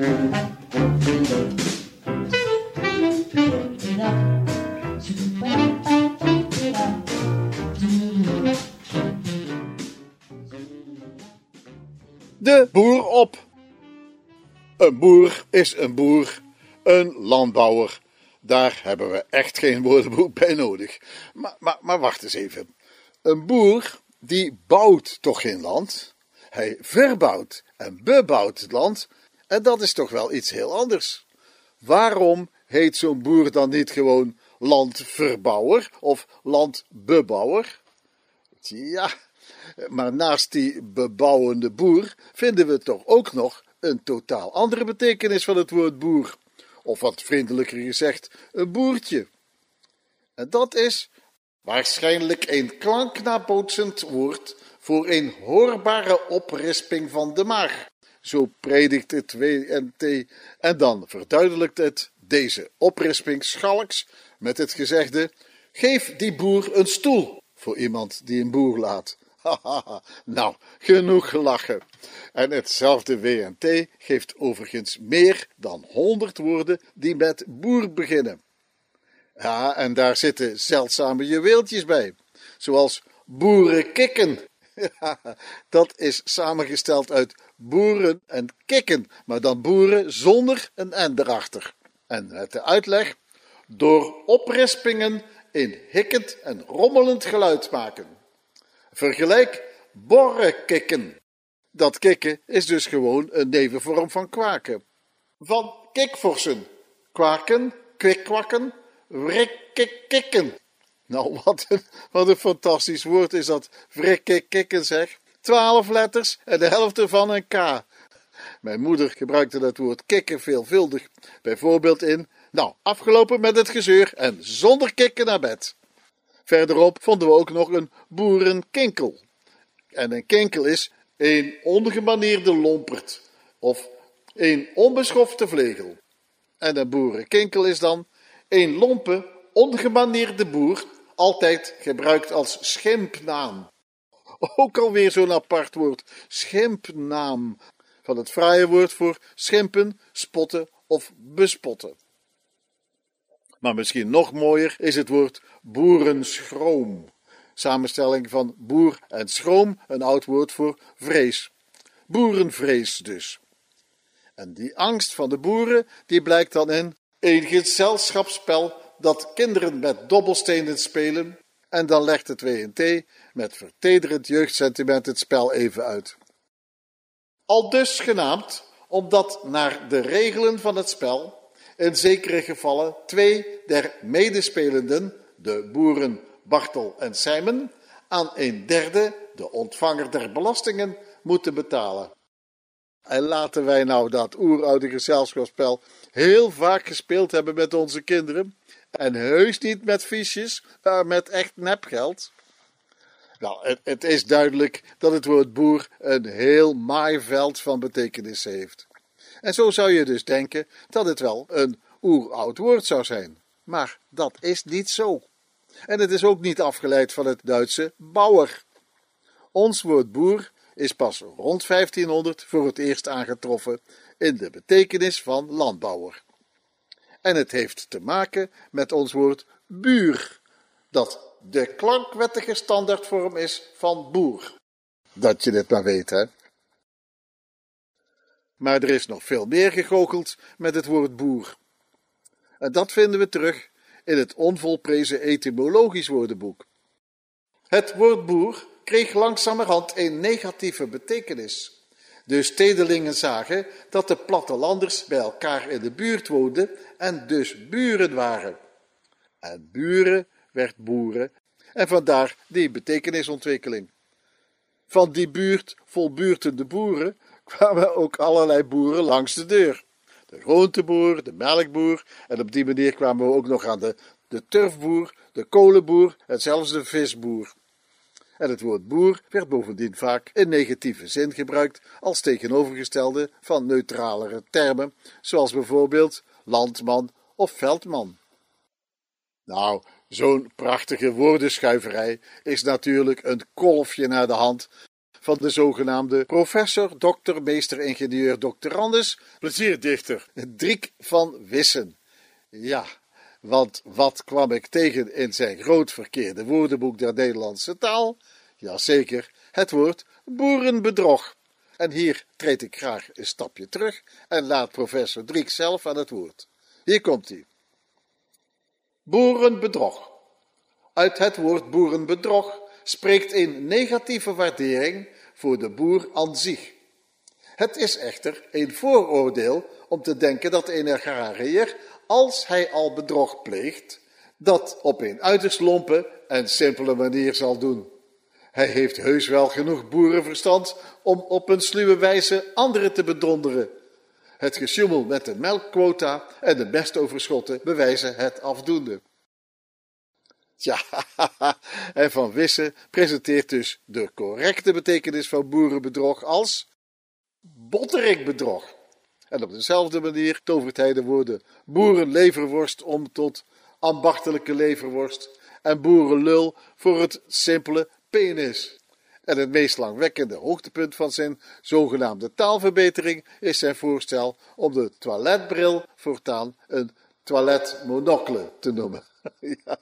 De boer op. Een boer is een boer, een landbouwer. Daar hebben we echt geen woordenboek bij nodig. Maar, maar, maar wacht eens even. Een boer die bouwt toch geen land? Hij verbouwt en bebouwt het land en dat is toch wel iets heel anders. Waarom heet zo'n boer dan niet gewoon landverbouwer of landbebouwer? Ja, maar naast die bebouwende boer vinden we toch ook nog een totaal andere betekenis van het woord boer. Of wat vriendelijker gezegd, een boertje. En dat is waarschijnlijk een klanknabootsend woord voor een hoorbare oprisping van de maag. Zo predikt het WNT en dan verduidelijkt het deze oprisping schalks met het gezegde: geef die boer een stoel voor iemand die een boer laat. Nou, genoeg gelachen. En hetzelfde WNT geeft overigens meer dan honderd woorden die met boer beginnen. Ja, en daar zitten zeldzame juweeltjes bij, zoals boerenkikken. dat is samengesteld uit boeren en kikken, maar dan boeren zonder een en erachter. En met de uitleg, door oprispingen in hikkend en rommelend geluid maken. Vergelijk borrekikken. Dat kikken is dus gewoon een nevenvorm van kwaken. Van kikvorsen, kwaken, kwikkwakken, wrikkikken. Nou, wat een, wat een fantastisch woord is dat, wrikkikken zeg. Twaalf letters en de helft ervan een K. Mijn moeder gebruikte dat woord kikken veelvuldig, bijvoorbeeld in, nou, afgelopen met het gezeur en zonder kikken naar bed. Verderop vonden we ook nog een boerenkinkel. En een kinkel is een ongemaneerde lompert of een onbeschofte vlegel. En een boerenkinkel is dan een lompe, ongemaneerde boer, altijd gebruikt als schimpnaam. Ook alweer zo'n apart woord, schimpnaam, van het fraaie woord voor schimpen, spotten of bespotten. Maar misschien nog mooier is het woord boerenschroom. Samenstelling van boer en schroom, een oud woord voor vrees. Boerenvrees dus. En die angst van de boeren, die blijkt dan in een gezelschapsspel dat kinderen met dobbelstenen spelen. En dan legt het WNT met vertederend jeugdsentiment het spel even uit. Al dus genaamd, omdat naar de regelen van het spel in zekere gevallen twee der medespelenden, de boeren Bartel en Simon, aan een derde, de ontvanger der belastingen, moeten betalen. En laten wij nou dat oeroude gezelschapsspel heel vaak gespeeld hebben met onze kinderen, en heus niet met fiches, maar met echt nepgeld. Nou, het, het is duidelijk dat het woord boer een heel maaiveld van betekenis heeft. En zo zou je dus denken dat het wel een oeroud woord zou zijn. Maar dat is niet zo. En het is ook niet afgeleid van het Duitse bouwer. Ons woord boer is pas rond 1500 voor het eerst aangetroffen in de betekenis van landbouwer. En het heeft te maken met ons woord buur, dat de klankwettige standaardvorm is van boer. Dat je dit maar weet, hè? Maar er is nog veel meer gegoocheld met het woord boer. En dat vinden we terug in het onvolprezen etymologisch woordenboek. Het woord boer kreeg langzamerhand een negatieve betekenis. De stedelingen zagen dat de plattelanders bij elkaar in de buurt woonden en dus buren waren. En buren werd boeren en vandaar die betekenisontwikkeling. Van die buurt vol buurtende boeren kwamen ook allerlei boeren langs de deur. De groenteboer, de melkboer en op die manier kwamen we ook nog aan de, de turfboer, de kolenboer en zelfs de visboer. En het woord boer werd bovendien vaak in negatieve zin gebruikt als tegenovergestelde van neutralere termen, zoals bijvoorbeeld landman of veldman. Nou, zo'n prachtige woordenschuiverij is natuurlijk een kolfje naar de hand van de zogenaamde professor, dokter, meester, ingenieur, doctorandus, plezierdichter Driek van Wissen. Ja, want wat kwam ik tegen in zijn groot verkeerde woordenboek der Nederlandse taal? Jazeker, het woord boerenbedrog. En hier treed ik graag een stapje terug en laat professor Driek zelf aan het woord. Hier komt hij. Boerenbedrog. Uit het woord boerenbedrog spreekt een negatieve waardering voor de boer aan zich. Het is echter een vooroordeel om te denken dat een agrariër, als hij al bedrog pleegt, dat op een uiterst lompe en simpele manier zal doen. Hij heeft heus wel genoeg boerenverstand om op een sluwe wijze anderen te bedonderen. Het gesjoemel met de melkquota en de bestoverschotten bewijzen het afdoende. Tja, en Van Wissen presenteert dus de correcte betekenis van boerenbedrog als botterikbedrog. En op dezelfde manier tovert hij de woorden boerenleverworst om tot ambachtelijke leverworst en boerenlul voor het simpele penis. En het meest langwekkende hoogtepunt van zijn zogenaamde taalverbetering is zijn voorstel om de toiletbril voortaan een toiletmonocle te noemen. ja.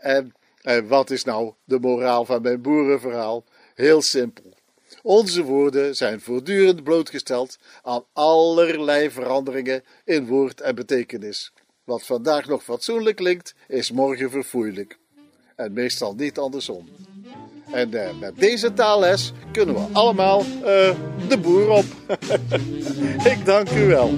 en, en wat is nou de moraal van mijn boerenverhaal? Heel simpel. Onze woorden zijn voortdurend blootgesteld aan allerlei veranderingen in woord en betekenis. Wat vandaag nog fatsoenlijk klinkt, is morgen verfoeilijk. En meestal niet andersom. En uh, met deze taalles kunnen we allemaal uh, de boer op. Ik dank u wel.